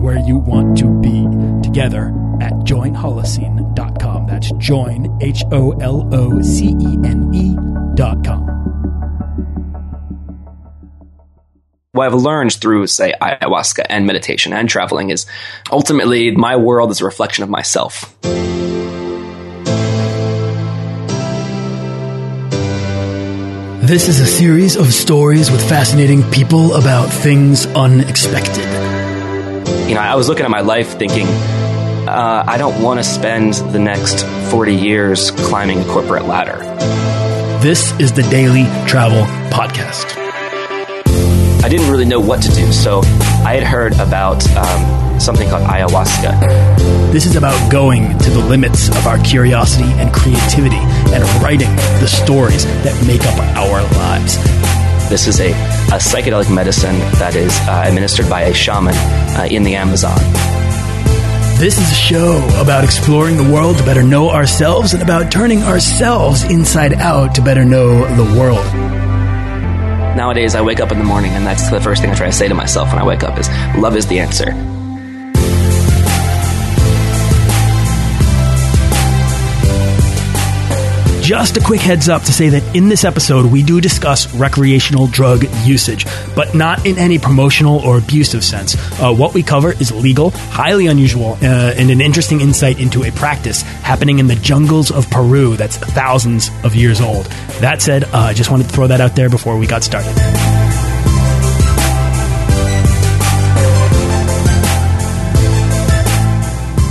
and where you want to be together at joinholocene.com. That's join, H O L O C E N E.com. what I've learned through, say, ayahuasca and meditation and traveling is ultimately my world is a reflection of myself. This is a series of stories with fascinating people about things unexpected. You know, I was looking at my life thinking, uh, I don't want to spend the next 40 years climbing a corporate ladder. This is the Daily Travel Podcast. I didn't really know what to do, so I had heard about um, something called ayahuasca. This is about going to the limits of our curiosity and creativity and writing the stories that make up our lives. This is a, a psychedelic medicine that is uh, administered by a shaman uh, in the Amazon. This is a show about exploring the world to better know ourselves and about turning ourselves inside out to better know the world. Nowadays, I wake up in the morning, and that's the first thing I try to say to myself when I wake up is, love is the answer. Just a quick heads up to say that in this episode, we do discuss recreational drug usage, but not in any promotional or abusive sense. Uh, what we cover is legal, highly unusual, uh, and an interesting insight into a practice happening in the jungles of Peru that's thousands of years old. That said, uh, I just wanted to throw that out there before we got started.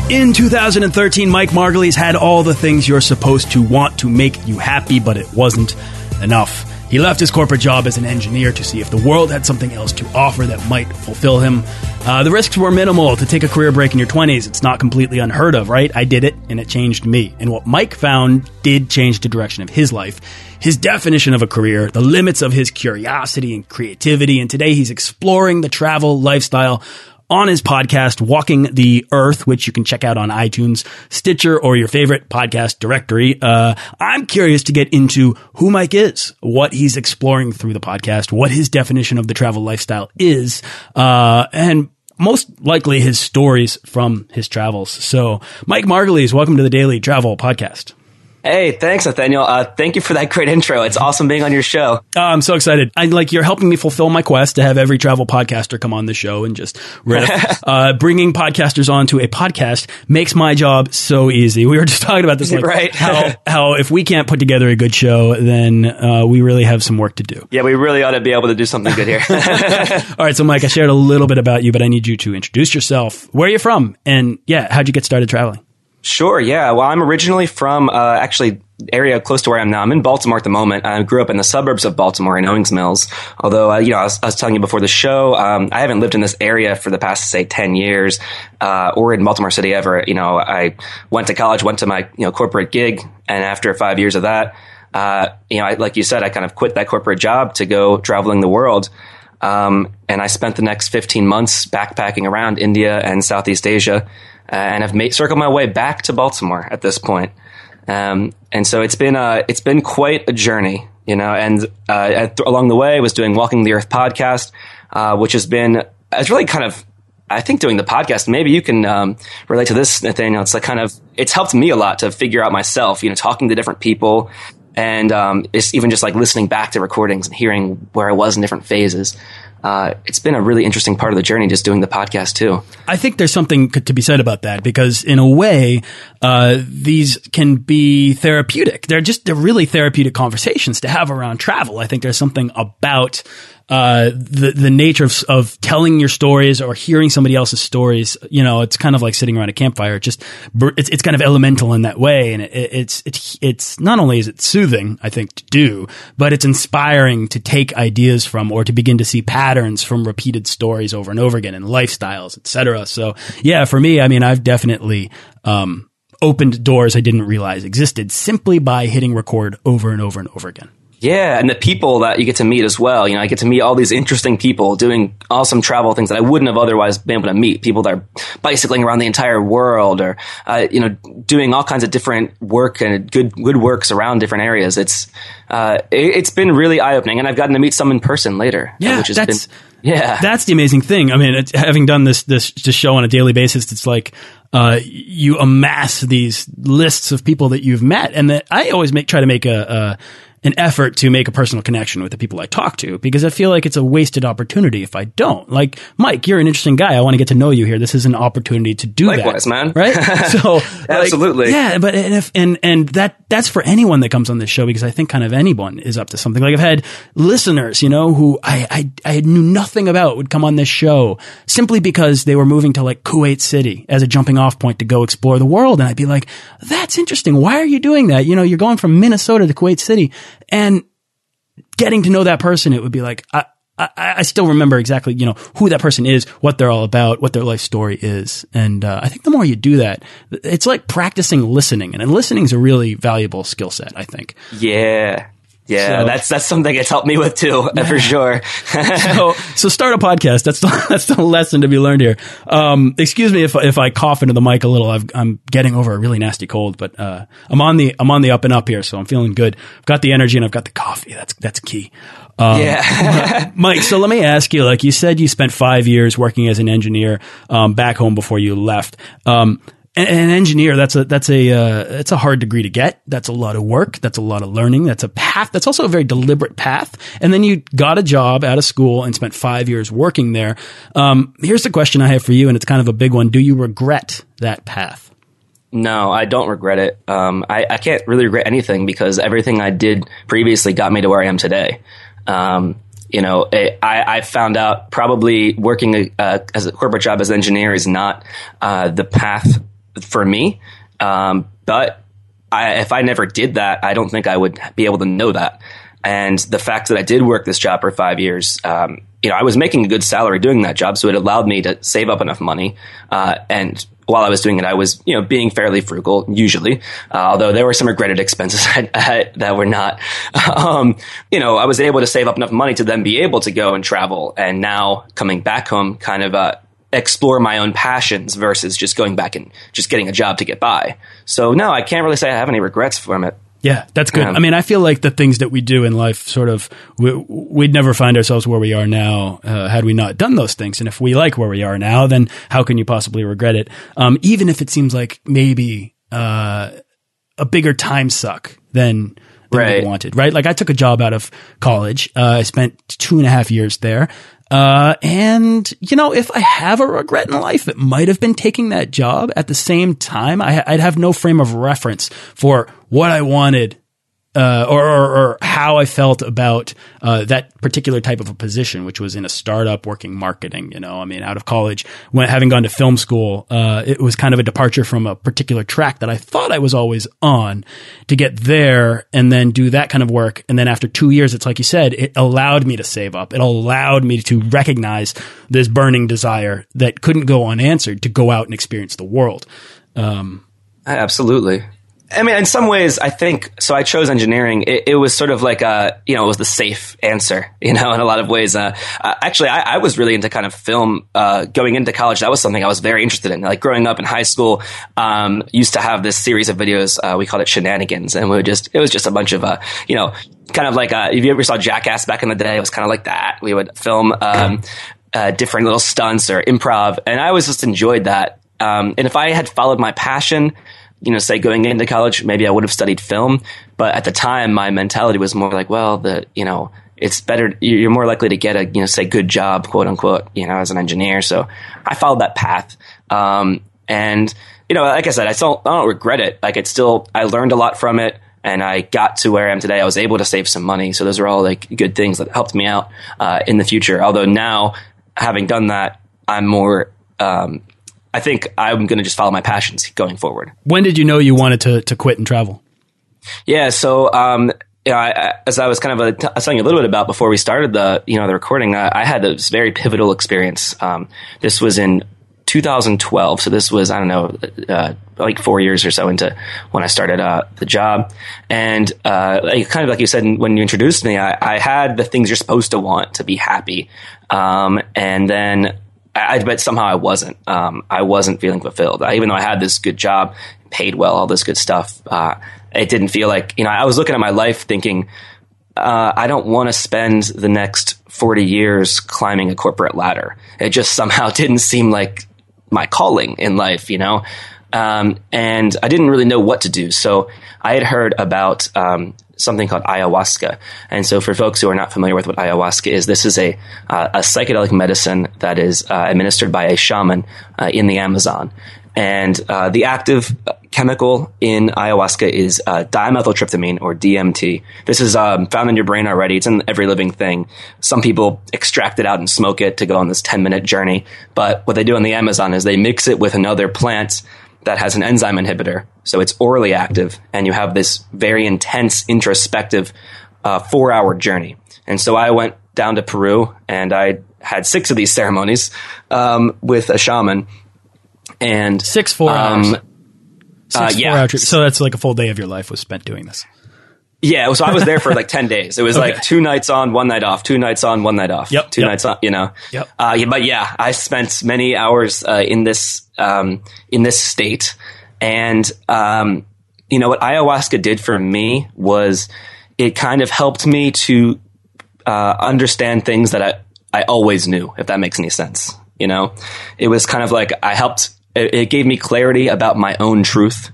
In 2013, Mike Margulies had all the things you're supposed to want to make you happy, but it wasn't enough. He left his corporate job as an engineer to see if the world had something else to offer that might fulfill him. Uh, the risks were minimal to take a career break in your 20s. It's not completely unheard of, right? I did it, and it changed me. And what Mike found did change the direction of his life. His definition of a career, the limits of his curiosity and creativity, and today he's exploring the travel lifestyle on his podcast, Walking the Earth, which you can check out on iTunes, Stitcher, or your favorite podcast directory. Uh, I'm curious to get into who Mike is, what he's exploring through the podcast, what his definition of the travel lifestyle is, uh, and most likely his stories from his travels. So, Mike Margulies, welcome to the Daily Travel Podcast. Hey, thanks, Nathaniel. Uh, thank you for that great intro. It's awesome being on your show. Oh, I'm so excited. I like you're helping me fulfill my quest to have every travel podcaster come on the show and just riff. uh, bringing podcasters onto a podcast makes my job so easy. We were just talking about this, like, right? how how if we can't put together a good show, then uh, we really have some work to do. Yeah, we really ought to be able to do something good here. All right, so Mike, I shared a little bit about you, but I need you to introduce yourself. Where are you from? And yeah, how'd you get started traveling? Sure. Yeah. Well, I'm originally from uh, actually area close to where I am now. I'm in Baltimore at the moment. I grew up in the suburbs of Baltimore in Owings Mills. Although, uh, you know, I was, I was, telling you before the show, um, I haven't lived in this area for the past, say, 10 years, uh, or in Baltimore City ever. You know, I went to college, went to my, you know, corporate gig. And after five years of that, uh, you know, I, like you said, I kind of quit that corporate job to go traveling the world. Um, and I spent the next 15 months backpacking around India and Southeast Asia uh, and have made, circled my way back to Baltimore at this point. Um, and so it's been it's been quite a journey, you know. And uh, along the way, I was doing Walking the Earth podcast, uh, which has been it's really kind of I think doing the podcast. Maybe you can um, relate to this, Nathaniel. It's like kind of it's helped me a lot to figure out myself, you know, talking to different people, and um, it's even just like listening back to recordings and hearing where I was in different phases uh, it's been a really interesting part of the journey just doing the podcast too. I think there's something to be said about that because in a way, uh, these can be therapeutic. They're just, they're really therapeutic conversations to have around travel. I think there's something about uh, the the nature of, of telling your stories or hearing somebody else's stories, you know, it's kind of like sitting around a campfire. It just it's it's kind of elemental in that way, and it, it's it's it's not only is it soothing, I think, to do, but it's inspiring to take ideas from or to begin to see patterns from repeated stories over and over again and lifestyles, etc. So yeah, for me, I mean, I've definitely um, opened doors I didn't realize existed simply by hitting record over and over and over again. Yeah, and the people that you get to meet as well. You know, I get to meet all these interesting people doing awesome travel things that I wouldn't have otherwise been able to meet. People that are bicycling around the entire world, or uh, you know, doing all kinds of different work and good good works around different areas. It's uh, it, has been really eye opening, and I've gotten to meet some in person later. Yeah, which has that's, been yeah, that's the amazing thing. I mean, having done this this this show on a daily basis, it's like uh, you amass these lists of people that you've met, and that I always make try to make a, a an effort to make a personal connection with the people I talk to because I feel like it's a wasted opportunity if I don't. Like, Mike, you're an interesting guy. I want to get to know you here. This is an opportunity to do Likewise, that. man. Right? So, absolutely. Like, yeah, but and if, and, and that, that's for anyone that comes on this show because I think kind of anyone is up to something. Like I've had listeners, you know, who I, I, I knew nothing about would come on this show simply because they were moving to like Kuwait City as a jumping off point to go explore the world. And I'd be like, that's interesting. Why are you doing that? You know, you're going from Minnesota to Kuwait City and getting to know that person, it would be like, I, I, I, still remember exactly, you know, who that person is, what they're all about, what their life story is. And uh, I think the more you do that, it's like practicing listening. And listening is a really valuable skill set, I think. Yeah. Yeah, so, that's that's something it's helped me with too, yeah. for sure. so, so start a podcast. That's the, that's the lesson to be learned here. Um, excuse me if if I cough into the mic a little. i am getting over a really nasty cold, but uh, I'm on the I'm on the up and up here, so I'm feeling good. I've got the energy and I've got the coffee. That's that's key. Um, yeah, Mike. So let me ask you. Like you said, you spent five years working as an engineer um, back home before you left. Um, an engineer that's a that's a uh, that's a hard degree to get. That's a lot of work. That's a lot of learning. That's a path. That's also a very deliberate path. And then you got a job out of school and spent five years working there. Um, here's the question i have for you and it's kind of a big one. Do you regret that path? No, I don't regret it. Um, I, I, can't really regret anything because everything I did previously got me to where I am today. Um, you know, it, I, I, found out probably working uh, as a corporate job as an engineer is not uh, the path for me. Um, but I, if I never did that, I don't think I would be able to know that. And the fact that I did work this job for five years, um, you know, I was making a good salary doing that job, so it allowed me to save up enough money. Uh, and while I was doing it, I was, you know, being fairly frugal usually, uh, although there were some regretted expenses that were not. Um, you know, I was able to save up enough money to then be able to go and travel. And now coming back home, kind of uh, explore my own passions versus just going back and just getting a job to get by. So no, I can't really say I have any regrets from it. Yeah, that's good. I mean, I feel like the things that we do in life, sort of, we, would never find ourselves where we are now uh, had we not done those things. And if we like where we are now, then how can you possibly regret it? Um, even if it seems like maybe uh, a bigger time suck than, than right. we wanted, right? Like I took a job out of college. Uh, I spent two and a half years there. Uh, and you know, if I have a regret in life, it might have been taking that job. At the same time, I, would have no frame of reference for what I wanted uh, or, or, or, how I felt about uh, that particular type of a position, which was in a startup working marketing. You know, I mean, out of college, when having gone to film school, uh, it was kind of a departure from a particular track that I thought I was always on to get there and then do that kind of work. And then after two years, it's like you said, it allowed me to save up. It allowed me to recognize this burning desire that couldn't go unanswered to go out and experience the world. Um, Absolutely. I mean, in some ways, I think so. I chose engineering. It, it, was sort of like a, you know, it was the safe answer, you know, in a lot of ways. Uh, uh, actually, I, I, was really into kind of film uh, going into college. That was something I was very interested in. Like growing up in high school, um, used to have this series of videos. Uh, we called it shenanigans, and we would just, it was just a bunch of, uh, you know, kind of like, uh, if you ever saw Jackass back in the day, it was kind of like that. We would film um, different little stunts or improv, and I always just enjoyed that. Um, and if I had followed my passion, you know, say going into college, maybe I would have studied film. But at the time, my mentality was more like, well, the, you know, it's better, you're more likely to get a, you know, say good job, quote unquote, you know, as an engineer. So I followed that path. Um, and, you know, like I said, I still, I don't regret it. Like it's still, I learned a lot from it and I got to where I am today. I was able to save some money. So those are all like good things that helped me out, uh, in the future. Although now having done that, I'm more, um, I think I'm going to just follow my passions going forward. When did you know you wanted to to quit and travel? Yeah, so um, you know, I, as I was kind of a, t- telling you a little bit about before we started the you know the recording, I, I had this very pivotal experience. Um, this was in 2012. So this was, I don't know, uh, like four years or so into when I started uh, the job. And uh, like, kind of like you said when you introduced me, I, I, had the things you're supposed to want to be happy. Um, and then I, but somehow I wasn't. Um, I wasn't feeling fulfilled. I, even though I had this good job, paid well, all this good stuff, uh, it didn't feel like, you know, I was looking at my life thinking, uh, I don't want to spend the next 40 years climbing a corporate ladder. It just somehow didn't seem like my calling in life, you know? Um, and I didn't really know what to do. So I had heard about um, something called ayahuasca. And so, for folks who are not familiar with what ayahuasca is, this is a uh, a psychedelic medicine that is uh, administered by a shaman uh, in the Amazon. And uh, the active chemical in ayahuasca is uh, dimethyltryptamine or DMT. This is um, found in your brain already. It's in every living thing. Some people extract it out and smoke it to go on this 10 minute journey. But what they do in the Amazon is they mix it with another plant that has an enzyme inhibitor. So it's orally active and you have this very intense introspective uh, four hour journey. And so I went down to Peru and I had six of these ceremonies um, with a shaman. And six four um, hours. Six, uh, yeah. So that's like a full day of your life was spent doing this. Yeah, so I was there for like ten days. It was okay. like two nights on, one night off, two nights on, one night off. Yep. Two yep. nights on. You know. Yep. Uh, yeah, but yeah, I spent many hours uh, in this um, in this state, and um, you know what ayahuasca did for me was it kind of helped me to uh, understand things that I I always knew. If that makes any sense, you know, it was kind of like I helped. It, it gave me clarity about my own truth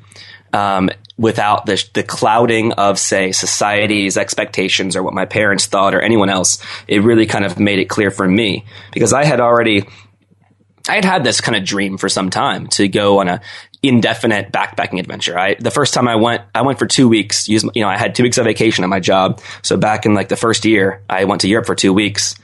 um, without the, the clouding of, say, society's expectations or what my parents thought or anyone else. It really kind of made it clear for me because I had already, I had had this kind of dream for some time to go on a indefinite backpacking adventure. I, the first time I went, I went for two weeks, used, you know, I had two weeks of vacation at my job. So back in like the first year, I went to Europe for two weeks.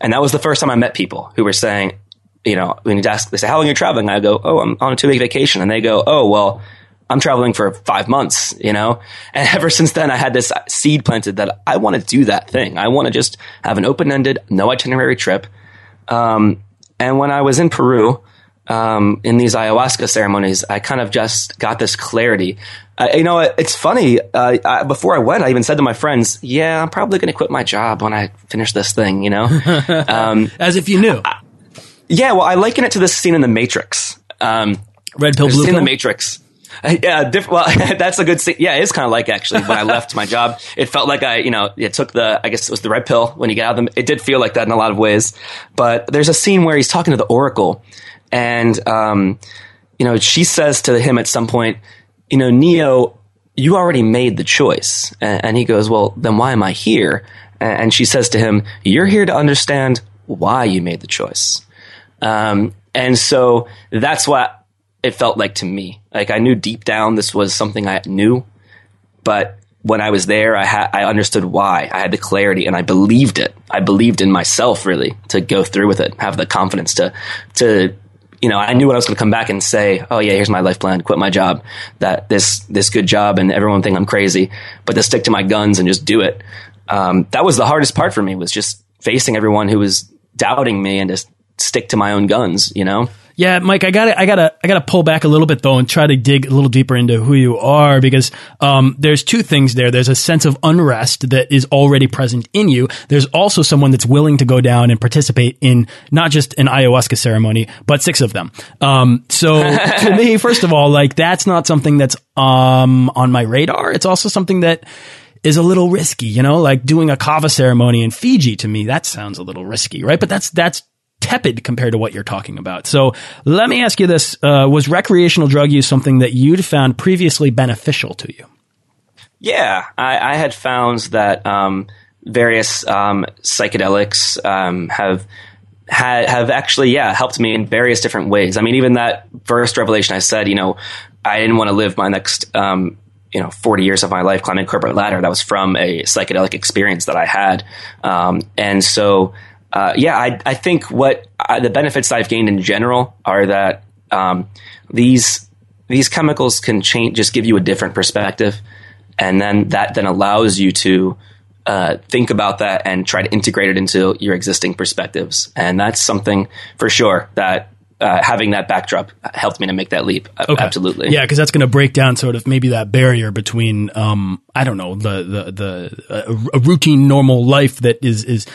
And that was the first time I met people who were saying, you know, when you ask, they say, how long are you traveling? I go, oh, I'm on a two week vacation. And they go, oh, well, I'm traveling for five months, you know? And ever since then, I had this seed planted that I want to do that thing. I want to just have an open ended, no itinerary trip. Um, and when I was in Peru, um, in these ayahuasca ceremonies, I kind of just got this clarity. Uh, you know, it's funny. Uh, I, before I went, I even said to my friends, "Yeah, I'm probably going to quit my job when I finish this thing." You know, um, as if you knew. I, yeah, well, I liken it to this scene in The Matrix. Um, Red pill, blue pill. in The Matrix. Yeah, diff- well, that's a good. Yeah, it is kind of like actually when I left my job, it felt like I, you know, it took the. I guess it was the red pill when you get out of them. It did feel like that in a lot of ways. But there's a scene where he's talking to the Oracle, and um, you know, she says to him at some point, you know, Neo, you already made the choice, and, and he goes, well, then why am I here? And she says to him, you're here to understand why you made the choice. Um, and so that's what it felt like to me. Like I knew deep down this was something I knew, but when I was there, I had I understood why. I had the clarity, and I believed it. I believed in myself really to go through with it, have the confidence to to you know. I knew what I was going to come back and say. Oh yeah, here's my life plan. Quit my job. That this this good job, and everyone think I'm crazy, but to stick to my guns and just do it. Um, that was the hardest part for me was just facing everyone who was doubting me and just stick to my own guns. You know. Yeah, Mike, I gotta, I gotta, I gotta pull back a little bit though and try to dig a little deeper into who you are because um, there's two things there. There's a sense of unrest that is already present in you. There's also someone that's willing to go down and participate in not just an ayahuasca ceremony, but six of them. Um, so to me, first of all, like that's not something that's um, on my radar. It's also something that is a little risky, you know, like doing a kava ceremony in Fiji to me, that sounds a little risky, right? But that's, that's tepid compared to what you're talking about. So let me ask you this. Uh, was recreational drug use something that you'd found previously beneficial to you? Yeah, I, I had found that um, various um, psychedelics um, have had have actually yeah helped me in various different ways. I mean, even that first revelation I said, you know, I didn't want to live my next um, you know 40 years of my life climbing corporate ladder. That was from a psychedelic experience that I had, um, and so uh, yeah, I, I think what uh, the benefits I've gained in general are that um, these these chemicals can change, just give you a different perspective, and then that then allows you to uh, think about that and try to integrate it into your existing perspectives. And that's something for sure that uh, having that backdrop helped me to make that leap. Okay. Absolutely. Yeah, because that's going to break down sort of maybe that barrier between, um, I don't know, the the the uh, a routine normal life that is is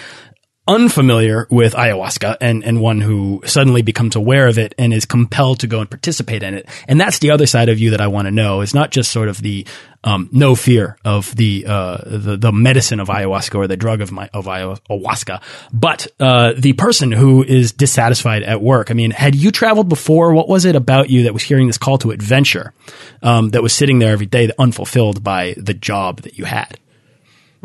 unfamiliar with ayahuasca and, and one who suddenly becomes aware of it and is compelled to go and participate in it. And that's the other side of you that I want to know. It's not just sort of the um, no fear of the, uh, the the medicine of ayahuasca or the drug of my, of ayahuasca, but uh, the person who is dissatisfied at work. I mean, had you traveled before? What was it about you that was hearing this call to adventure um, that was sitting there every day, unfulfilled by the job that you had?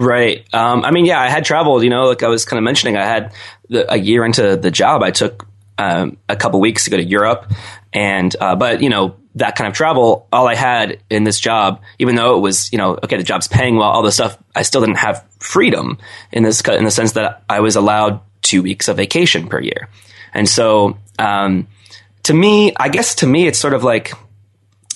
Right. Um, I mean, yeah, I had traveled. You know, like I was kind of mentioning, I had the, a year into the job. I took um, a couple weeks to go to Europe, and uh, but you know that kind of travel, all I had in this job, even though it was you know okay, the job's paying well, all this stuff, I still didn't have freedom in this in the sense that I was allowed two weeks of vacation per year, and so um, to me, I guess to me, it's sort of like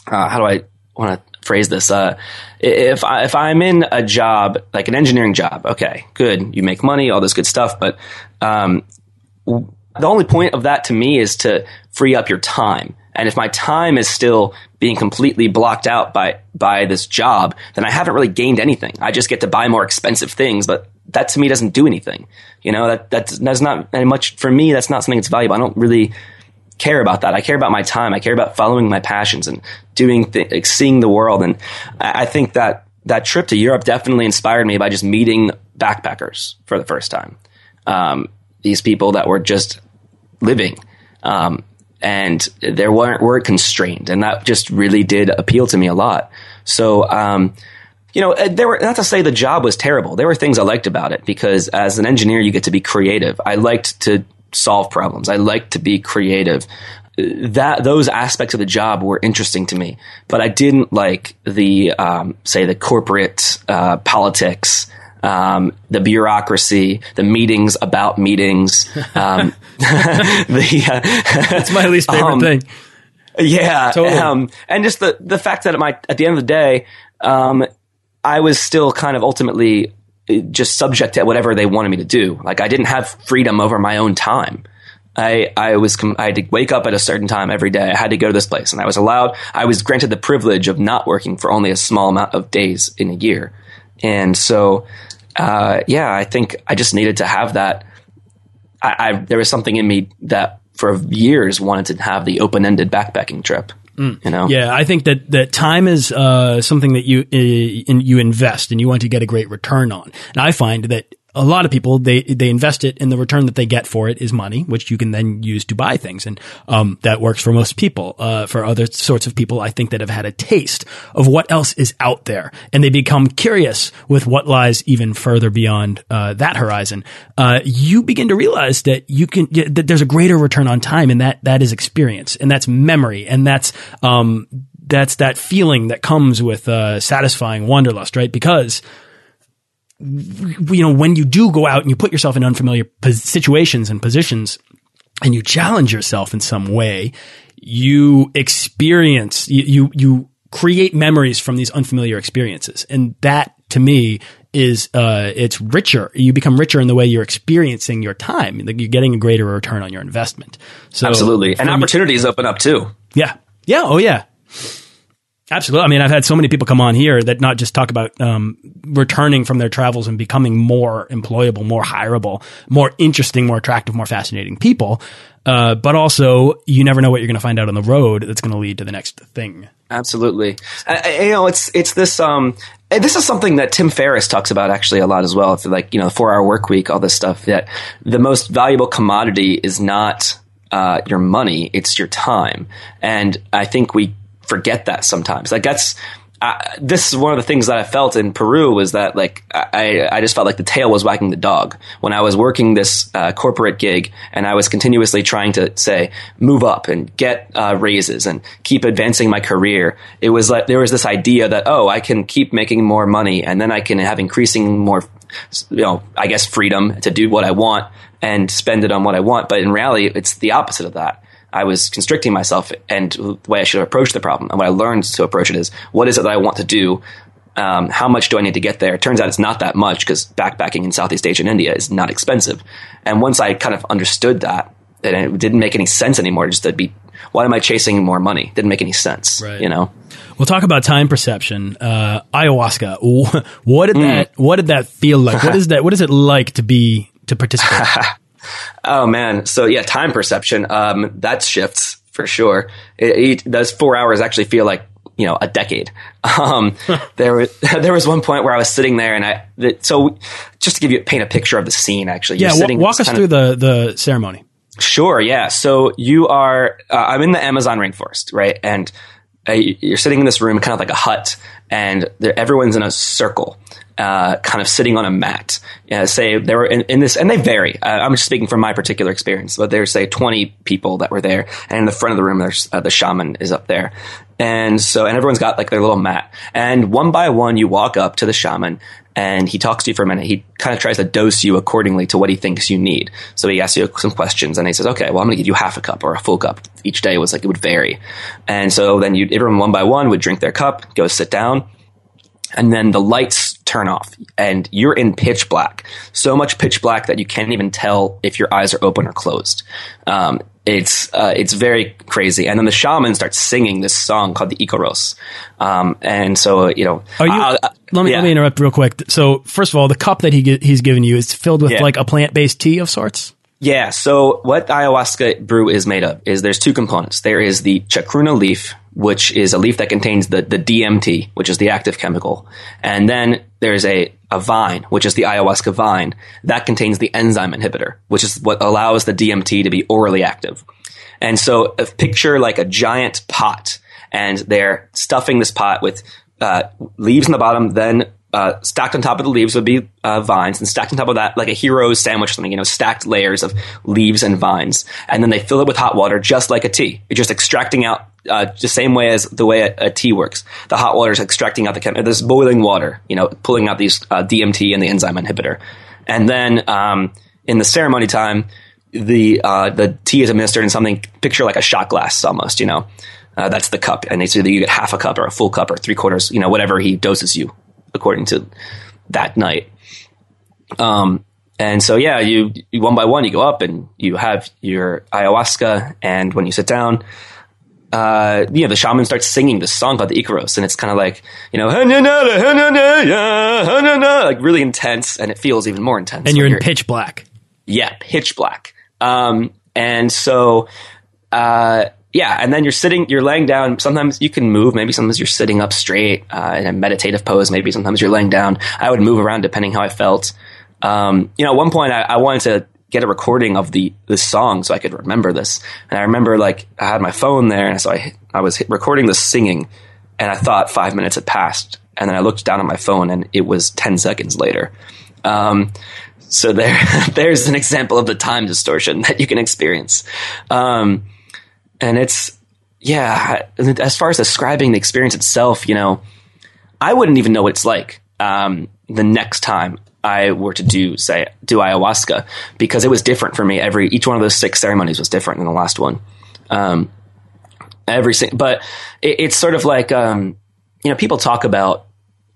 uh, how do I want to phrase this? Uh, if I, if I'm in a job like an engineering job, okay, good, you make money, all this good stuff, but um, the only point of that to me is to free up your time. And if my time is still being completely blocked out by by this job, then I haven't really gained anything. I just get to buy more expensive things, but that to me doesn't do anything. You know, that that's, that's not very much for me. That's not something that's valuable. I don't really care about that. I care about my time. I care about following my passions and doing, th- like, seeing the world. And I, I think that that trip to Europe definitely inspired me by just meeting backpackers for the first time. Um, these people that were just living. Um, and they weren't, were constrained. And that just really did appeal to me a lot. So, um, you know, uh, there were not to say the job was terrible. There were things I liked about it because as an engineer, you get to be creative. I liked to solve problems. I like to be creative. That those aspects of the job were interesting to me, but I didn't like the um, say the corporate uh, politics. Um, the bureaucracy, the meetings about meetings, um, the uh, that's my least favorite um, thing. Yeah, totally. Um, and just the the fact that at my at the end of the day, um, I was still kind of ultimately just subject to whatever they wanted me to do. Like I didn't have freedom over my own time. I, I was, I had to wake up at a certain time every day. I had to go to this place and I was allowed, I was granted the privilege of not working for only a small amount of days in a year. And so, uh, yeah, I think I just needed to have that. I, I, there was something in me that for years wanted to have the open ended backpacking trip. Mm. You know? Yeah, I think that, that time is uh, something that you uh, in, you invest and you want to get a great return on. And I find that a lot of people they they invest it and the return that they get for it is money which you can then use to buy things. And um, that works for most people. Uh, for other sorts of people i think that have had a taste of what else is out there. And they become curious with what lies even further beyond uh, that horizon. Uh, you begin to realize that you can that there's a greater return on time and that that is experience and that's memory and that's um, that's that feeling that comes with uh, satisfying wanderlust right? Because you know, when you do go out and you put yourself in unfamiliar situations and positions and you challenge yourself in some way, you experience, you, you, you create memories from these unfamiliar experiences. And that to me is, uh, it's richer. You become richer in the way you're experiencing your time. Like you're getting a greater return on your investment. So absolutely. And opportunities open up too. Yeah. Yeah. Oh yeah. Absolutely. I mean, I've had so many people come on here that not just talk about um, returning from their travels and becoming more employable, more hireable, more interesting, more attractive, more fascinating people, uh, but also you never know what you're going to find out on the road that's going to lead to the next thing. Absolutely. you know, it's it's this um, this is something that Tim Ferriss talks about actually a lot as well. If like you know, four hour work week, all this stuff. That the most valuable commodity is not uh, your money; it's your time. And I think we forget that sometimes. Like that's uh, this is one of the things that I felt in Peru was that like I, I just felt like the tail was wagging the dog when I was working this uh, corporate gig and I was continuously trying to say move up and get uh, raises and keep advancing my career. It was like there was this idea that oh I can keep making more money and then I can have increasing more you know I guess freedom to do what I want and spend it on what I want. But in reality, it's the opposite of that. I was constricting myself and the way I should approach the problem. And what I learned to approach it is what is it that I want to do? Um, how much do I need to get there? It turns out it's not that much because backpacking in Southeast Asia and India is not expensive. And once I kind of understood that, and it didn't make any sense anymore. Just to be, why am I chasing more money? Didn't make any sense. Right. You know. We'll talk about time perception. Uh, ayahuasca. What did that? What did that feel like? What is that? What is it like to be to participate? Oh man, so yeah, time perception. Um, that shifts for sure. It, it, those four hours actually feel like you know a decade. Um, there was there was one point where I was sitting there, and I the, so just to give you paint a picture of the scene. Actually, yeah, you're sitting walk us through of- the the ceremony. Sure, yeah. So you are, uh, I'm in the Amazon rainforest, right? And uh, you're sitting in this room, kind of like a hut, and there, everyone's in a circle, uh, kind of sitting on a mat. Uh, say there were in, in this, and they vary. Uh, I'm just speaking from my particular experience, but there's say 20 people that were there, and in the front of the room, there's uh, the shaman is up there, and so and everyone's got like their little mat, and one by one, you walk up to the shaman, and he talks to you for a minute. He kind of tries to dose you accordingly to what he thinks you need. So he asks you some questions, and he says, "Okay, well, I'm going to give you half a cup or a full cup." Each day was like it would vary, and so then you everyone one by one would drink their cup, go sit down, and then the lights turn off, and you're in pitch black. So much pitch black that you can't even tell if your eyes are open or closed. Um, it's uh, it's very crazy, and then the shaman starts singing this song called the Icaros, um, and so you know, Are you? uh, uh, let me yeah. let me interrupt real quick. So first of all, the cup that he he's given you is filled with Yeah. like a plant based tea of sorts. Yeah. So what ayahuasca brew is made of is there's two components. There is the chacruna leaf, which is a leaf that contains the, the DMT, which is the active chemical. And then there's a, a vine, which is the ayahuasca vine that contains the enzyme inhibitor, which is what allows the DMT to be orally active. And so picture like a giant pot and they're stuffing this pot with uh, leaves in the bottom, then uh, stacked on top of the leaves would be uh, vines, and stacked on top of that, like a hero's sandwich, or something, you know, stacked layers of leaves and vines. And then they fill it with hot water, just like a tea. You're just extracting out uh, the same way as the way a, a tea works. The hot water is extracting out the chem- this boiling water, you know, pulling out these uh, DMT and the enzyme inhibitor. And then um, in the ceremony time, the uh, the tea is administered in something picture like a shot glass almost, you know. Uh, that's the cup, and it's either you get half a cup or a full cup or three quarters, you know, whatever he doses you according to that night. Um, and so yeah, you, you one by one you go up and you have your ayahuasca, and when you sit down, uh, yeah, the shaman starts singing this song called the Icaros, and it's kind of like you know, like really intense, and it feels even more intense. And you're in pitch black. yeah, pitch black. Um, and so, uh, yeah, and then you're sitting, you're laying down. Sometimes you can move. Maybe sometimes you're sitting up straight uh, in a meditative pose. Maybe sometimes you're laying down. I would move around depending how I felt. Um, you know, at one point I, I wanted to get a recording of the this song so I could remember this. And I remember like I had my phone there, and so I I was recording the singing, and I thought five minutes had passed, and then I looked down at my phone, and it was ten seconds later. Um, so there, there's an example of the time distortion that you can experience. Um, and it's, yeah, as far as describing the experience itself, you know, I wouldn't even know what it's like um, the next time I were to do, say, do ayahuasca because it was different for me. Every each one of those six ceremonies was different than the last one. Um, every sing- but it, it's sort of like um, you know people talk about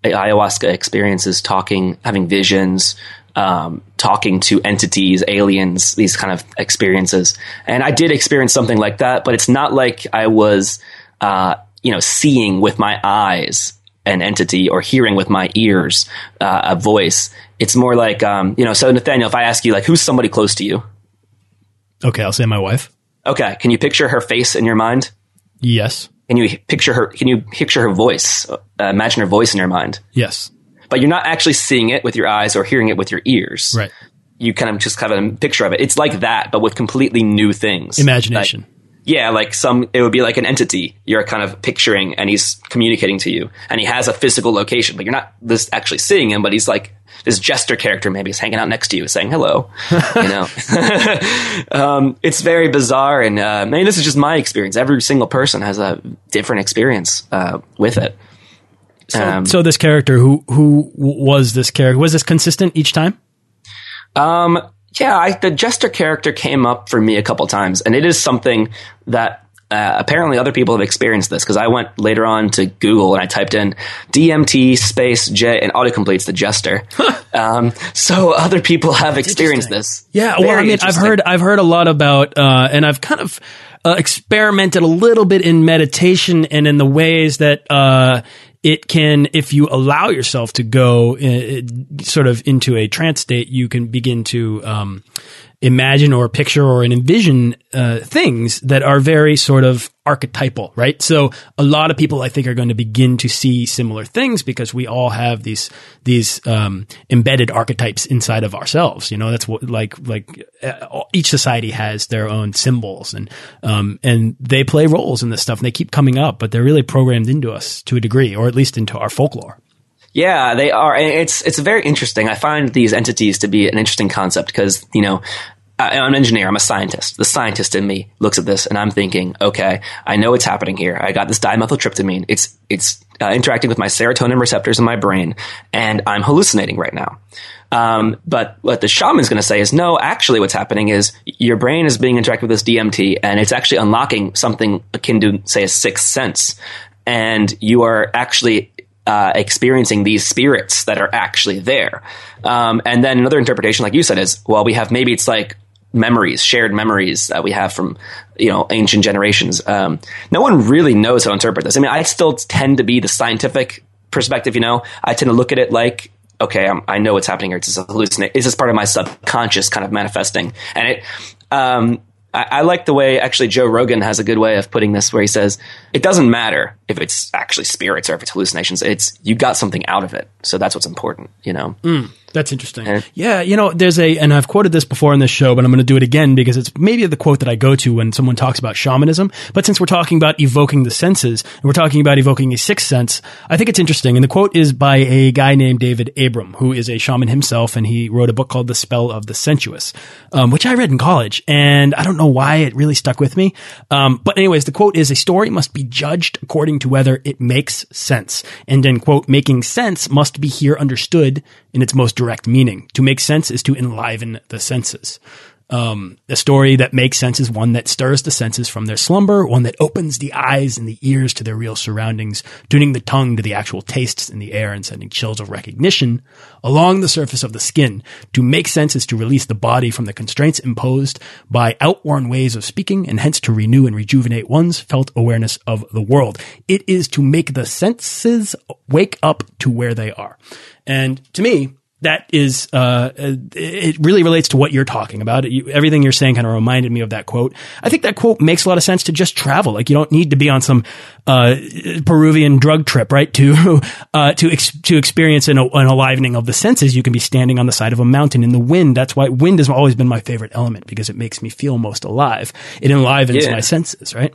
ayahuasca experiences, talking, having visions, um, talking to entities, aliens, these kind of experiences. And I did experience something like that, but it's not like I was, uh, you know, seeing with my eyes an entity or hearing with my ears uh, a voice. It's more like, um, you know, so Nathaniel, if I ask you, like, who's somebody close to you? Okay, I'll say my wife. Okay, can you picture her face in your mind? Yes. Can you picture her? Can you picture her voice? Uh, imagine her voice in your mind, Yes. But you're not actually seeing it with your eyes or hearing it with your ears. Right. You kind of just have a picture of it. It's like that, but with completely new things. Imagination. Like- yeah, like some, it would be like an entity you're kind of picturing, and he's communicating to you, and he has a physical location, but you're not this actually seeing him, but he's like this jester character. Maybe is hanging out next to you, saying hello. you know, um, it's very bizarre, and uh, I mean, this is just my experience. Every single person has a different experience uh, with it. Um, so this character, who who was this character? Was this consistent each time? Um, yeah, I, the jester character came up for me a couple times, and it is something that uh, apparently other people have experienced this because I went later on to Google and I typed in DMT space J and autocompletes the jester. um, so other people have experienced this. Yeah, well, I mean, I've heard I've heard a lot about, uh, and I've kind of uh, experimented a little bit in meditation and in the ways that uh, it can, if you allow yourself to go uh, sort of into a trance state, you can begin to. Um, imagine or picture or an envision uh, things that are very sort of archetypal, right? So a lot of people, I think, are going to begin to see similar things because we all have these these um, embedded archetypes inside of ourselves. You know, that's what like like uh, each society has their own symbols and um, and they play roles in this stuff and they keep coming up, but they're really programmed into us to a degree, or at least into our folklore. Yeah, they are. And it's it's very interesting. I find these entities to be an interesting concept because you know. I'm an engineer. I'm a scientist. The scientist in me looks at this and I'm thinking, okay, I know what's happening here. I got this dimethyltryptamine. It's it's uh, interacting with my serotonin receptors in my brain, and I'm hallucinating right now. Um, but what the shaman's going to say is, no, actually, what's happening is your brain is being interacted with this DMT, and it's actually unlocking something akin to, say, a sixth sense, and you are actually uh, experiencing these spirits that are actually there. Um, and then another interpretation, like you said, is well, we have maybe it's like memories, shared memories that we have from you know ancient generations. Um, no one really knows how to interpret this. I mean, I still tend to be the scientific perspective. You know, I tend to look at it like. Okay, I'm, I know what's happening here. It's a hallucination. It's just part of my subconscious kind of manifesting, and it. Um, I, I like the way actually Joe Rogan has a good way of putting this, where he says it doesn't matter if it's actually spirits or if it's hallucinations. It's you got something out of it, so that's what's important. You know. Mm. That's interesting. Yeah. Yeah, you know, there's a, and I've quoted this before in this show, but I'm going to do it again because it's maybe the quote that I go to when someone talks about shamanism. But since we're talking about evoking the senses, and we're talking about evoking a sixth sense, I think it's interesting. And the quote is by a guy named David Abram, who is a shaman himself, and he wrote a book called The Spell of the Sensuous, um, which I read in college, and I don't know why it really stuck with me. Um, but anyways, the quote is a story must be judged according to whether it makes sense. And then quote, making sense must be here understood in its most direct meaning. To make sense is to enliven the senses. Um, a story that makes sense is one that stirs the senses from their slumber, one that opens the eyes and the ears to their real surroundings, tuning the tongue to the actual tastes in the air and sending chills of recognition along the surface of the skin. To make sense is to release the body from the constraints imposed by outworn ways of speaking and hence to renew and rejuvenate one's felt awareness of the world. It is to make the senses wake up to where they are. And to me, that is, uh, it really relates to what you're talking about. You, everything you're saying kind of reminded me of that quote. I think that quote makes a lot of sense to just travel. Like you don't need to be on some, uh, Peruvian drug trip, right? To, uh, to, ex- to experience an, an alivening of the senses. You can be standing on the side of a mountain in the wind. That's why wind has always been my favorite element because it makes me feel most alive. It enlivens Yeah. my senses, right?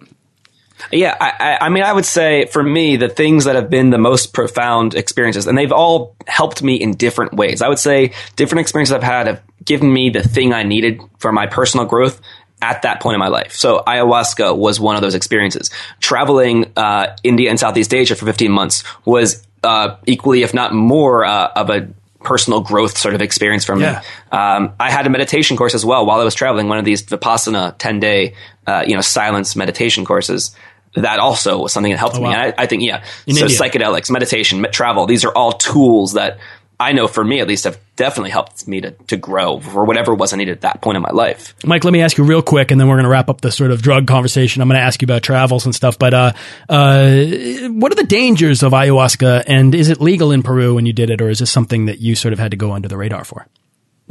Yeah, I, I, mean, I would say for me, the things that have been the most profound experiences, and they've all helped me in different ways. I would say different experiences I've had have given me the thing I needed for my personal growth at that point in my life. So ayahuasca was one of those experiences. Traveling uh, India and Southeast Asia for 15 months was uh, equally, if not more, uh, of a personal growth sort of experience for me. Yeah. Um, I had a meditation course as well while I was traveling, one of these Vipassana 10 day, uh, you know, silence meditation courses. That also was something that helped me. wow. And I, I think, yeah. In so India. psychedelics, meditation, travel, these are all tools that I know for me at least have definitely helped me to, to grow for whatever was I needed at that point in my life. Mike, let me ask you real quick, and then we're going to wrap up the sort of drug conversation. I'm going to ask you about travels and stuff, but uh, uh, what are the dangers of ayahuasca, and is it legal in Peru when you did it, or is this something that you sort of had to go under the radar for?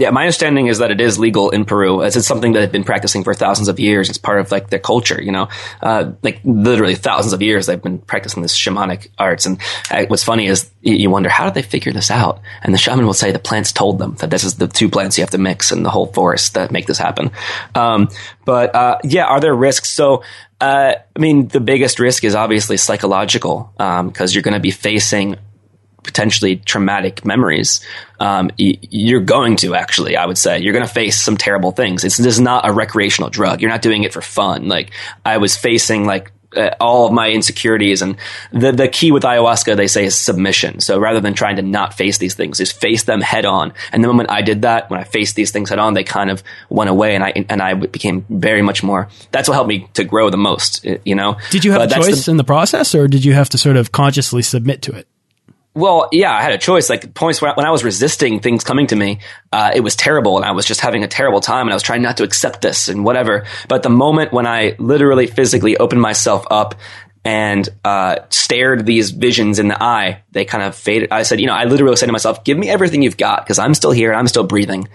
Yeah, my understanding is that it is legal in Peru, as it's something that they've been practicing for thousands of years. It's part of like their culture, you know, uh, like literally thousands of years they've been practicing this shamanic arts. And uh, what's funny is you wonder how did they figure this out? And the shaman will say the plants told them that this is the two plants you have to mix in the whole forest that make this happen. Um, but uh, yeah, are there risks? So. Uh, I mean, the biggest risk is obviously psychological, because you're going to be facing potentially traumatic memories, um, y- you're going to actually, I would say, you're going to face some terrible things. It's, this is not a recreational drug. You're not doing it for fun. Like I was facing like uh, all of my insecurities. And the, the key with ayahuasca, they say, is submission. So rather than trying to not face these things, just face them head on. And the moment I did that, when I faced these things head on, they kind of went away and I, and I became very much more, that's what helped me to grow the most, you know? Did you have but a choice the, in the process or did you have to sort of consciously submit to it? Well, yeah, I had a choice. Like points when I was resisting things coming to me, uh, it was terrible, and I was just having a terrible time, and I was trying not to accept this and whatever. But the moment when I literally physically opened myself up and uh, stared these visions in the eye, they kind of faded. I said, you know, I literally said to myself, "Give me everything you've got, because I'm still here and I'm still breathing.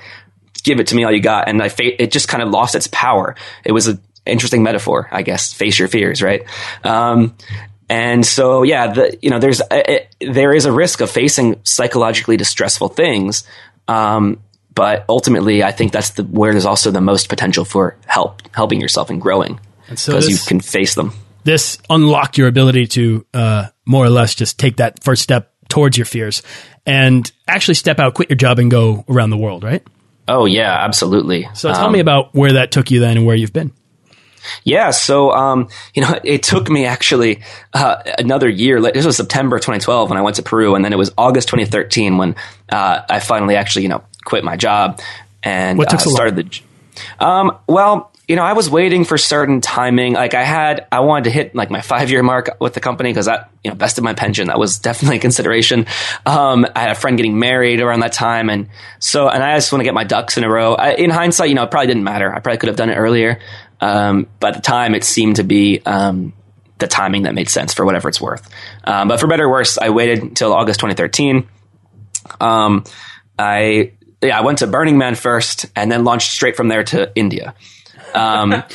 Give it to me all you got." And I, fa- it just kind of lost its power. It was an interesting metaphor, I guess. Face your fears, right? Um, and so, yeah, the, you know, there's it, there is a risk of facing psychologically distressful things. Um, but ultimately, I think that's the, where there's also the most potential for help, helping yourself and growing because so you can face them. This unlocked your ability to uh, more or less just take that first step towards your fears and actually step out, quit your job, and go around the world, right? Oh yeah, absolutely. So tell um, me about where that took you then and where you've been. Yeah, so um, you know, it took me actually uh, another year. This was September 2012 when I went to Peru, and then it was August 2013 when uh, I finally actually you know quit my job and what took uh, so started long? the. Um, well, you know, I was waiting for certain timing. Like I had, I wanted to hit like my five year mark with the company because that, you know, vested my pension. That was definitely a consideration. Um, I had a friend getting married around that time. And so, and I just want to get my ducks in a row. I, in hindsight, you know, it probably didn't matter. I probably could have done it earlier. Um, the time, it seemed to be um, the timing that made sense for whatever it's worth. Um, but for better or worse, I waited until August 2013. Um, I yeah, I went to Burning Man first, and then launched straight from there to India. Um,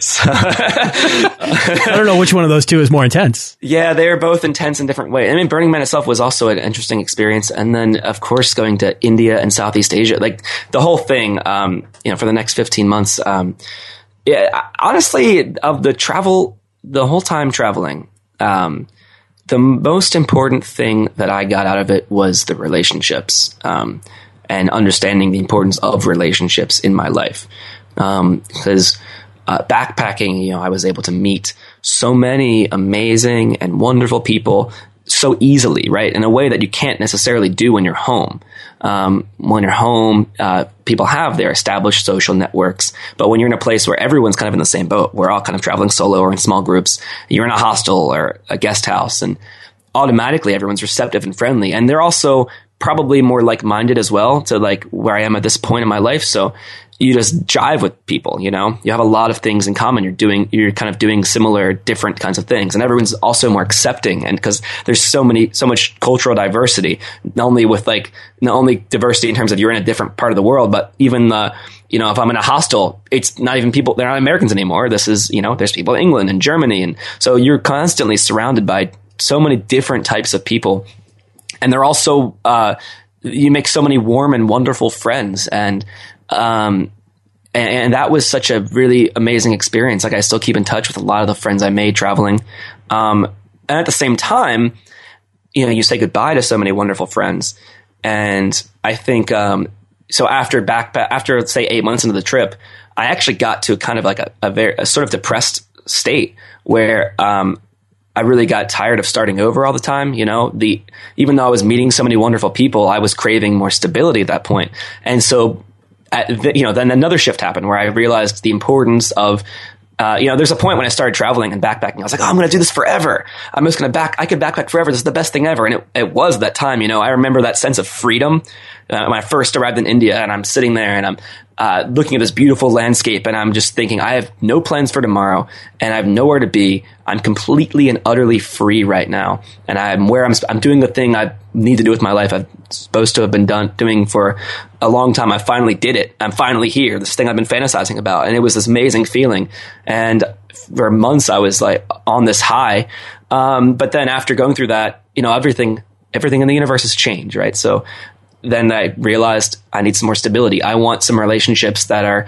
so I don't know which one of those two is more intense. Yeah, they're both intense in different ways. I mean, Burning Man itself was also an interesting experience, and then of course going to India and Southeast Asia, like the whole thing. Um, you know, for the next fifteen months. Um, yeah, honestly, of the travel, the whole time traveling, um, the most important thing that I got out of it was the relationships um, and understanding the importance of relationships in my life. Because um, uh, backpacking, you know, I was able to meet so many amazing and wonderful people so easily, right? In a way that you can't necessarily do when you're home. Um, when you're home, uh, people have their established social networks, but when you're in a place where everyone's kind of in the same boat, we're all kind of traveling solo or in small groups, you're in a hostel or a guest house, and automatically everyone's receptive and friendly, and they're also probably more like-minded as well to like where I am at this point in my life. So you just jive with people, you know, you have a lot of things in common. You're doing, you're kind of doing similar, different kinds of things. And everyone's also more accepting. And because there's so many, so much cultural diversity, not only with like, not only diversity in terms of you're in a different part of the world, but even the, you know, if I'm in a hostel, it's not even people, they're not Americans anymore. This is, you know, there's people in England and Germany. And so you're constantly surrounded by so many different types of people. And they're also, uh, you make so many warm and wonderful friends and um, and, and, that was such a really amazing experience. Like I still keep in touch with a lot of the friends I made traveling. Um, and at the same time, you know, you say goodbye to so many wonderful friends. And I think, um, so after back, after say eight months into the trip, I actually got to kind of like a, a very, a sort of depressed state where, um, I really got tired of starting over all the time. You know, the even though I was meeting so many wonderful people, I was craving more stability at that point. And so the, you know, then another shift happened where I realized the importance of uh, you know, there's a point when I started traveling and backpacking. I was like, oh, I'm going to do this forever. I'm just going to back, I could backpack forever. This is the best thing ever. And it, it was that time, you know, I remember that sense of freedom uh, when I first arrived in India and I'm sitting there and I'm uh, looking at this beautiful landscape and I'm just thinking, I have no plans for tomorrow and I have nowhere to be. I'm completely and utterly free right now. And I'm where I'm, I'm doing the thing I need to do with my life. I'm supposed to have been done doing for a long time. I finally did it. I'm finally here. This thing I've been fantasizing about. And it was this amazing feeling. And for months I was like on this high. Um, but then after going through that, you know, everything, everything in the universe has changed, right? So then I realized I need some more stability. I want some relationships that are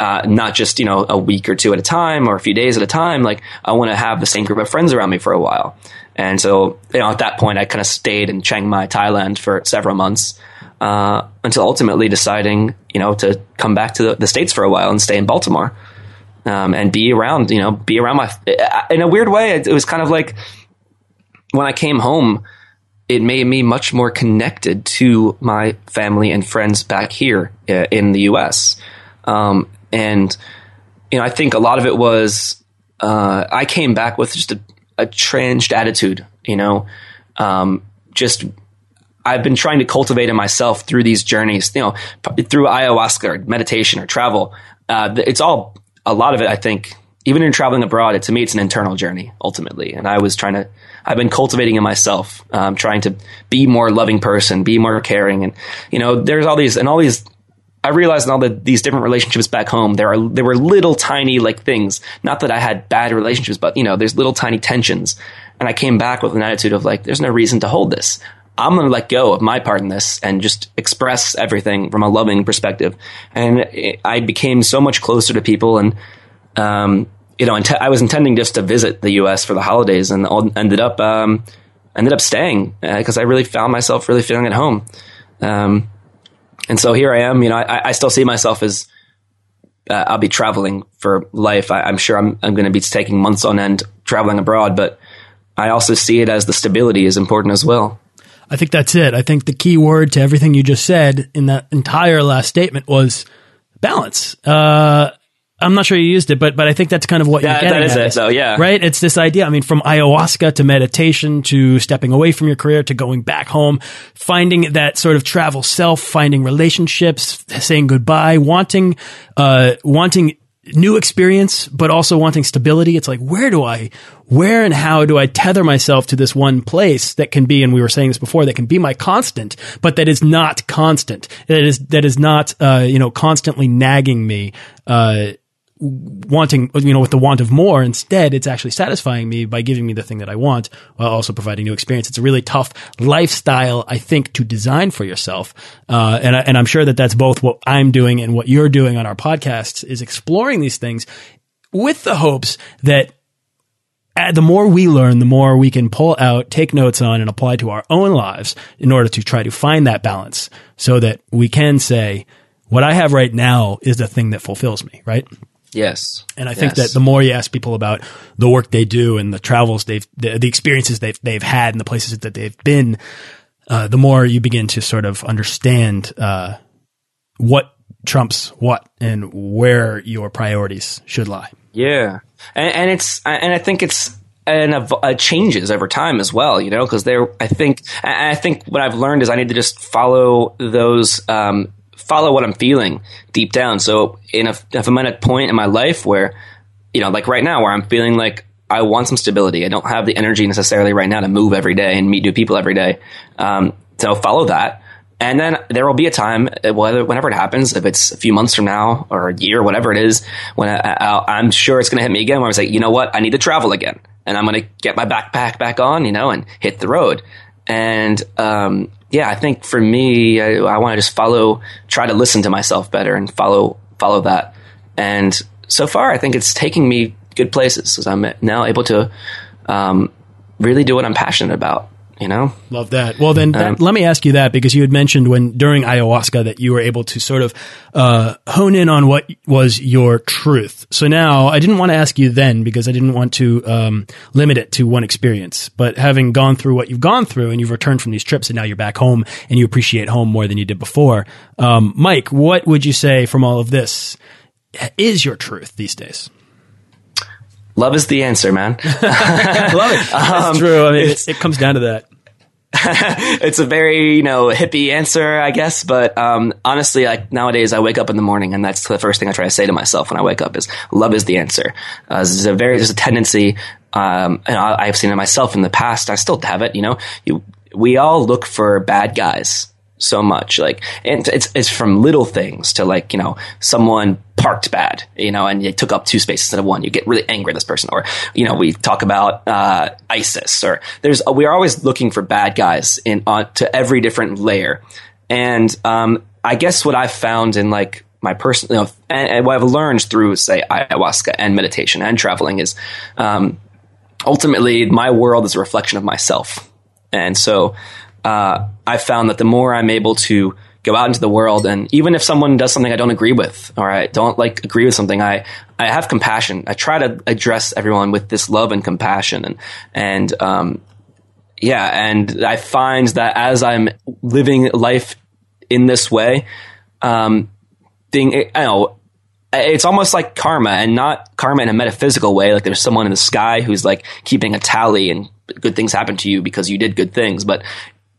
uh, not just you know a week or two at a time or a few days at a time. Like I want to have the same group of friends around me for a while. And so you know at that point I kind of stayed in Chiang Mai, Thailand for several months uh, until ultimately deciding you know to come back to the, the states for a while and stay in Baltimore. um, and be around, you know, be around my, in a weird way, it, it was kind of like when I came home, it made me much more connected to my family and friends back here uh, in the U.S. Um, and you know, I think a lot of it was uh, I came back with just a, a changed attitude. You know, um, just I've been trying to cultivate in myself through these journeys. You know, through ayahuasca or meditation or travel. Uh, it's all a lot of it. I think even in traveling abroad, it, to me, it's an internal journey ultimately. And I was trying to I've been cultivating in myself, um, trying to be more loving person, be more caring, and you know, there's all these and all these. I realized in all the, these different relationships back home, there are there were little tiny like things. Not that I had bad relationships, but you know, there's little tiny tensions. And I came back with an attitude of like, there's no reason to hold this. I'm going to let go of my part in this and just express everything from a loving perspective. And it, I became so much closer to people and um, you know, I was intending just to visit the U.S. for the holidays, and ended up um, ended up staying because uh, I really found myself really feeling at home. Um, and so here I am. You know, I, I still see myself as uh, I'll be traveling for life. I, am sure I'm, I'm going to be taking months on end traveling abroad, but I also see it as the stability is important as well. I think that's it. I think the key word to everything you just said in that entire last statement was balance. Uh, I'm not sure you used it, but but I think that's kind of what yeah, you're getting that is at. it. So yeah, right. It's this idea. I mean, from ayahuasca to meditation to stepping away from your career to going back home, finding that sort of travel self, finding relationships, saying goodbye, wanting, uh, wanting new experience, but also wanting stability. It's like, where do I, where and how do I tether myself to this one place that can be, and we were saying this before, that can be my constant, but that is not constant. That is, that is not, uh, you know, constantly nagging me, uh, wanting, you know, with the want of more. Instead, it's actually satisfying me by giving me the thing that I want while also providing new experience. It's a really tough lifestyle, I think, to design for yourself. Uh, and, I, and I'm sure that that's both what I'm doing and what you're doing on our podcasts is exploring these things with the hopes that uh, the more we learn, the more we can pull out, take notes on, and apply to our own lives in order to try to find that balance so that we can say, what I have right now is the thing that fulfills me, right? Yes. And I think yes. that the more you ask people about the work they do and the travels they've, the, the experiences they've, they've had and the places that they've been, uh, the more you begin to sort of understand, uh, what trumps what and where your priorities should lie. Yeah. And, and it's, and I think it's, and uh, changes over time as well, you know, because there, I think, I think what I've learned is I need to just follow those, um, follow what I'm feeling deep down. So in a, if I'm at a point in my life where, you know, like right now where I'm feeling like I want some stability, I don't have the energy necessarily right now to move every day and meet new people every day. Um, so follow that. And then there will be a time, whether whenever it happens, if it's a few months from now or a year, whatever it is, when I, am sure it's going to hit me again. Where I was like, you know what, I need to travel again, and I'm going to get my backpack back on, you know, and hit the road. And um, yeah, I think for me, I, I want to just follow, try to listen to myself better and follow follow that. And so far, I think it's taking me good places because I'm now able to um, really do what I'm passionate about you know love that well then that, um, let me ask you that because you had mentioned when during ayahuasca that you were able to sort of uh, hone in on what was your truth so now i didn't want to ask you then because i didn't want to um, limit it to one experience but having gone through what you've gone through and you've returned from these trips and now you're back home and you appreciate home more than you did before um, mike what would you say from all of this is your truth these days Love is the answer, man. Love it. That's um, true. I mean, it, it comes down to that. it's a very you know hippie answer, I guess. But um, honestly, like nowadays, I wake up in the morning, and that's the first thing I try to say to myself when I wake up is "Love is the answer." Uh, there's a very there's a tendency, um, and I, have seen it myself in the past. I still have it. You know, you, we all look for bad guys so much. Like, and it's it's from little things to like you know someone parked bad, you know, and you took up two spaces instead of one. You get really angry at this person, or you know, we talk about uh, ISIS, or there's we are always looking for bad guys in uh, to every different layer. And um, I guess what I've found in like my personal, you know, and, and, what I've learned through say ayahuasca and meditation and traveling is um, ultimately my world is a reflection of myself, and so uh, I found that the more I'm able to go out into the world. And even if someone does something I don't agree with, or I don't like agree with something, I, I have compassion. I try to address everyone with this love and compassion. And, and, um, yeah, and I find that as I'm living life in this way, um, thing, I know, it's almost like karma and not karma in a metaphysical way. Like there's someone in the sky who's like keeping a tally and good things happen to you because you did good things. But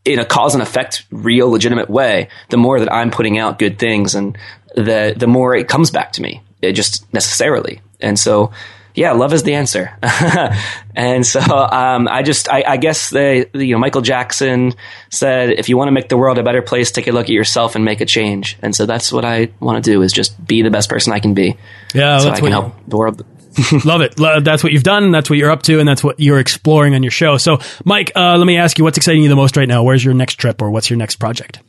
in a cause and effect, real, legitimate way, the more that I'm putting out good things and the, the more it comes back to me, it just necessarily. And so, yeah, love is the answer. and so, um, I just, I, I guess they, you know, Michael Jackson said, if you want to make the world a better place, take a look at yourself and make a change. And so that's what I want to do is just be the best person I can be. Yeah. So I can help the world. Love it. That's what you've done. That's what you're up to, and that's what you're exploring on your show. So, Mike, uh, let me ask you, what's exciting you the most right now? Where's your next trip, or what's your next project?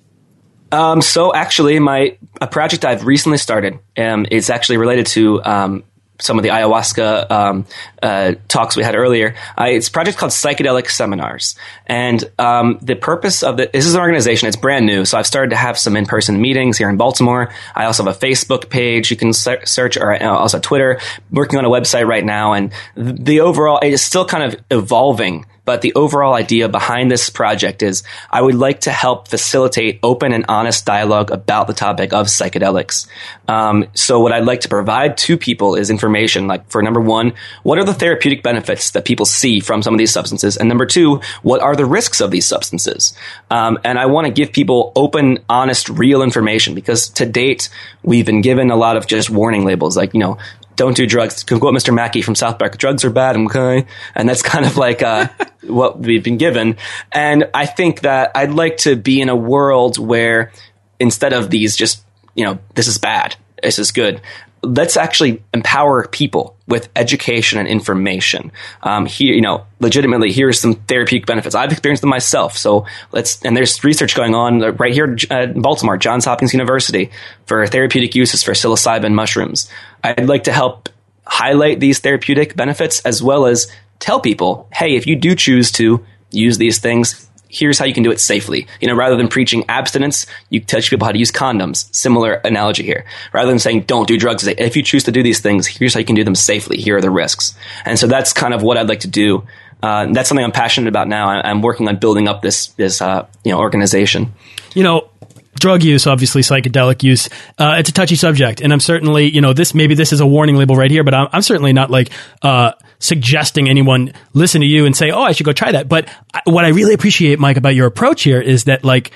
Um, so actually, my a project I've recently started um, is actually related to um, some of the ayahuasca um, uh, talks we had earlier. Uh, it's a project called Psychedelic Seminars, and um, the purpose of it. This is an organization. It's brand new, so I've started to have some in person meetings here in Baltimore. I also have a Facebook page you can search, or uh, also Twitter. Working on a website right now, and the, the overall it is still kind of evolving. But the overall idea behind this project is I would like to help facilitate open and honest dialogue about the topic of psychedelics. Um, so what I'd like to provide to people is information like for number one, what are the therapeutic benefits that people see from some of these substances? And number two, what are the risks of these substances? Um, and I want to give people open, honest, real information because to date, we've been given a lot of just warning labels like, you know, don't do drugs. To quote Mr. Mackey from South Park, drugs are bad, okay? And that's kind of like uh, what we've been given. And I think that I'd like to be in a world where instead of these just, you know, this is bad, this is good, let's actually empower people with education and information. Um, here, you know, legitimately, here's some therapeutic benefits. I've experienced them myself. So let's, and there's research going on right here in Baltimore, Johns Hopkins University, for therapeutic uses for psilocybin mushrooms. I'd like to help highlight these therapeutic benefits as well as tell people, hey, if you do choose to use these things, here's how you can do it safely. You know, rather than preaching abstinence, you teach people how to use condoms. Similar analogy here. Rather than saying don't do drugs, if you choose to do these things, here's how you can do them safely. Here are the risks. And so that's kind of what I'd like to do. Uh, that's something I'm passionate about now. I, am working on building up this this uh, you know organization. You know, drug use, obviously psychedelic use, uh, it's a touchy subject, and I'm certainly, you know, this maybe this is a warning label right here, but I'm, I'm certainly not like uh, suggesting anyone listen to you and say, oh, I should go try that. But what I really appreciate, Mike, about your approach here is that like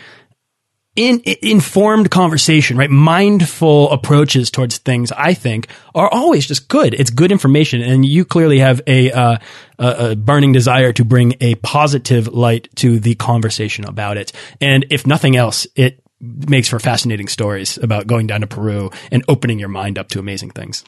in, in, informed conversation, right? Mindful approaches towards things, I think, are always just good. It's good information, and you clearly have a, uh, a burning desire to bring a positive light to the conversation about it. And if nothing else, it makes for fascinating stories about going down to Peru and opening your mind up to amazing things.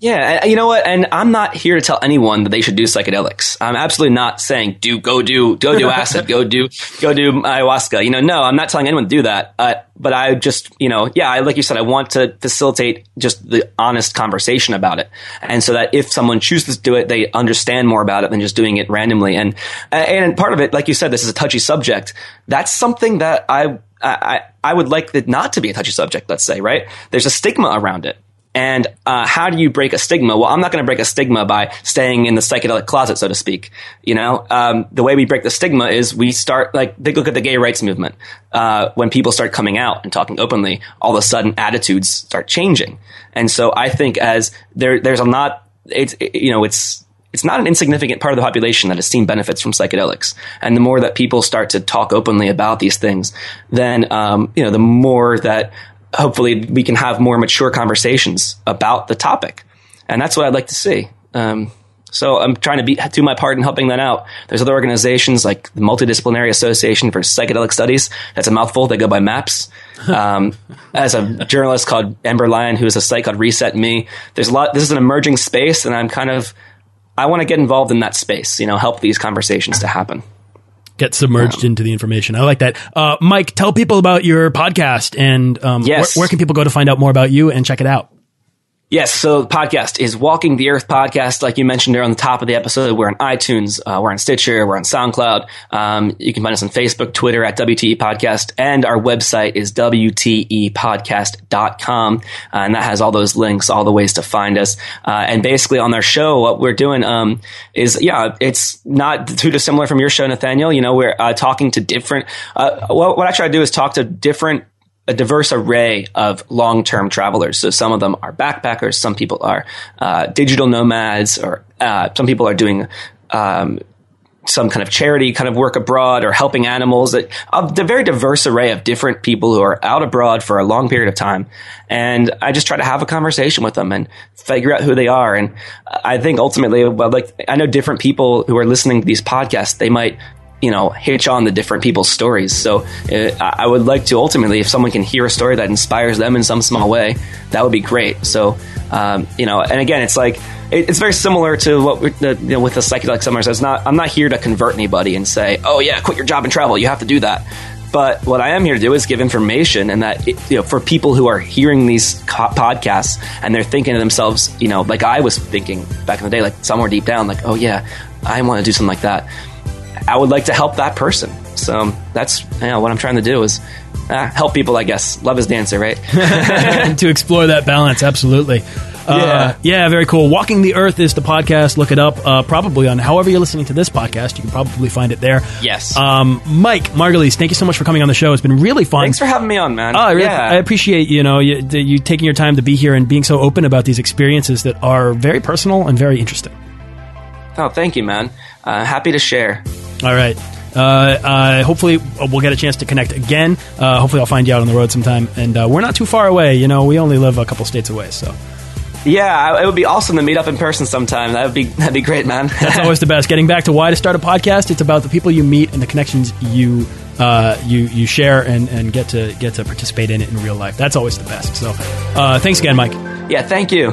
Yeah, you know what? And I'm not here to tell anyone that they should do psychedelics. I'm absolutely not saying do go do go do acid, go do go do ayahuasca. You know, no, I'm not telling anyone to do that. Uh, but I just, you know, yeah, I, like you said, I want to facilitate just the honest conversation about it, and so that if someone chooses to do it, they understand more about it than just doing it randomly. And and part of it, like you said, this is a touchy subject. That's something that I I, I would like it not to be a touchy subject, let's say, right? There's a stigma around it. And uh, how do you break a stigma? Well, I'm not going to break a stigma by staying in the psychedelic closet, so to speak. You know, um, the way we break the stigma is we start like they look at the gay rights movement. Uh, when people start coming out and talking openly, all of a sudden attitudes start changing. And so I think as there, there's a lot. It's it, you know, it's it's not an insignificant part of the population that has seen benefits from psychedelics. And the more that people start to talk openly about these things, then um, you know, the more that hopefully we can have more mature conversations about the topic. And that's what I'd like to see. Um, so I'm trying to be, do my part in helping that out. There's other organizations like the Multidisciplinary Association for Psychedelic Studies. That's a mouthful. They go by MAPS. Um, as a journalist called Amber Lyon, who has a site called Reset Me, there's a lot. This is an emerging space, and I'm kind of I want to get involved in that space. You know, help these conversations to happen get submerged into the information. I like that. Uh, Mike, tell people about your podcast and um, yes. where, where, can people go to find out more about you and check it out? Yes, so the podcast is Walking the Earth podcast. Like you mentioned there on the top of the episode, we're on iTunes, uh, we're on Stitcher, we're on SoundCloud. Um, you can find us on Facebook, Twitter at WTE Podcast, and our website is WTEpodcast.com. Uh, and that has all those links, all the ways to find us. Uh, and basically on our show, what we're doing um, is, yeah, it's not too dissimilar from your show, Nathaniel. You know, we're uh, talking to different, uh, what, what I try to do is talk to different a diverse array of long-term travelers. So some of them are backpackers, some people are uh, digital nomads, or uh, some people are doing um, some kind of charity kind of work abroad or helping animals. A very diverse array of different people who are out abroad for a long period of time. And I just try to have a conversation with them and figure out who they are. And I think ultimately, well, like I know different people who are listening to these podcasts, they might you know hitch on the different people's stories. So uh, i would like to ultimately if someone can hear a story that inspires them in some small way that would be great. So um, you know and again it's like it, it's very similar to what the, you know, with the psychedelic seminars it's not i'm not here to convert anybody and say oh yeah quit your job and travel. You have to do that. But what I am here to do is give information, and that you know, for people who are hearing these co- podcasts and they're thinking to themselves, you know, like I was thinking back in the day, like somewhere deep down, like, oh yeah, I want to do something like that. I would like to help that person. So that's you know, what I'm trying to do is uh, help people. I guess love is answer, right? to explore that balance, absolutely. Uh, yeah. yeah, very cool. Walking the Earth is the podcast. Look it up. Uh, probably on however you're listening to this podcast, you can probably find it there. Yes. Um, Mike Margolies, thank you so much for coming on the show. It's been really fun. Thanks for having me on, man. Oh, I, really, yeah. I appreciate you know you, you taking your time to be here and being so open about these experiences that are very personal and very interesting. Oh, thank you, man. Uh, happy to share. All right. Uh, uh, hopefully, we'll get a chance to connect again. Uh, hopefully, I'll find you out on the road sometime. And uh, we're not too far away. You know, we only live a couple states away, so. Yeah, it would be awesome to meet up in person sometime. That would be that'd be great, man. That's always the best. Getting back to why to start a podcast, it's about the people you meet and the connections you uh, you you share and, and get to get to participate in it in real life. That's always the best. So, uh, thanks again, Mike. Yeah, thank you.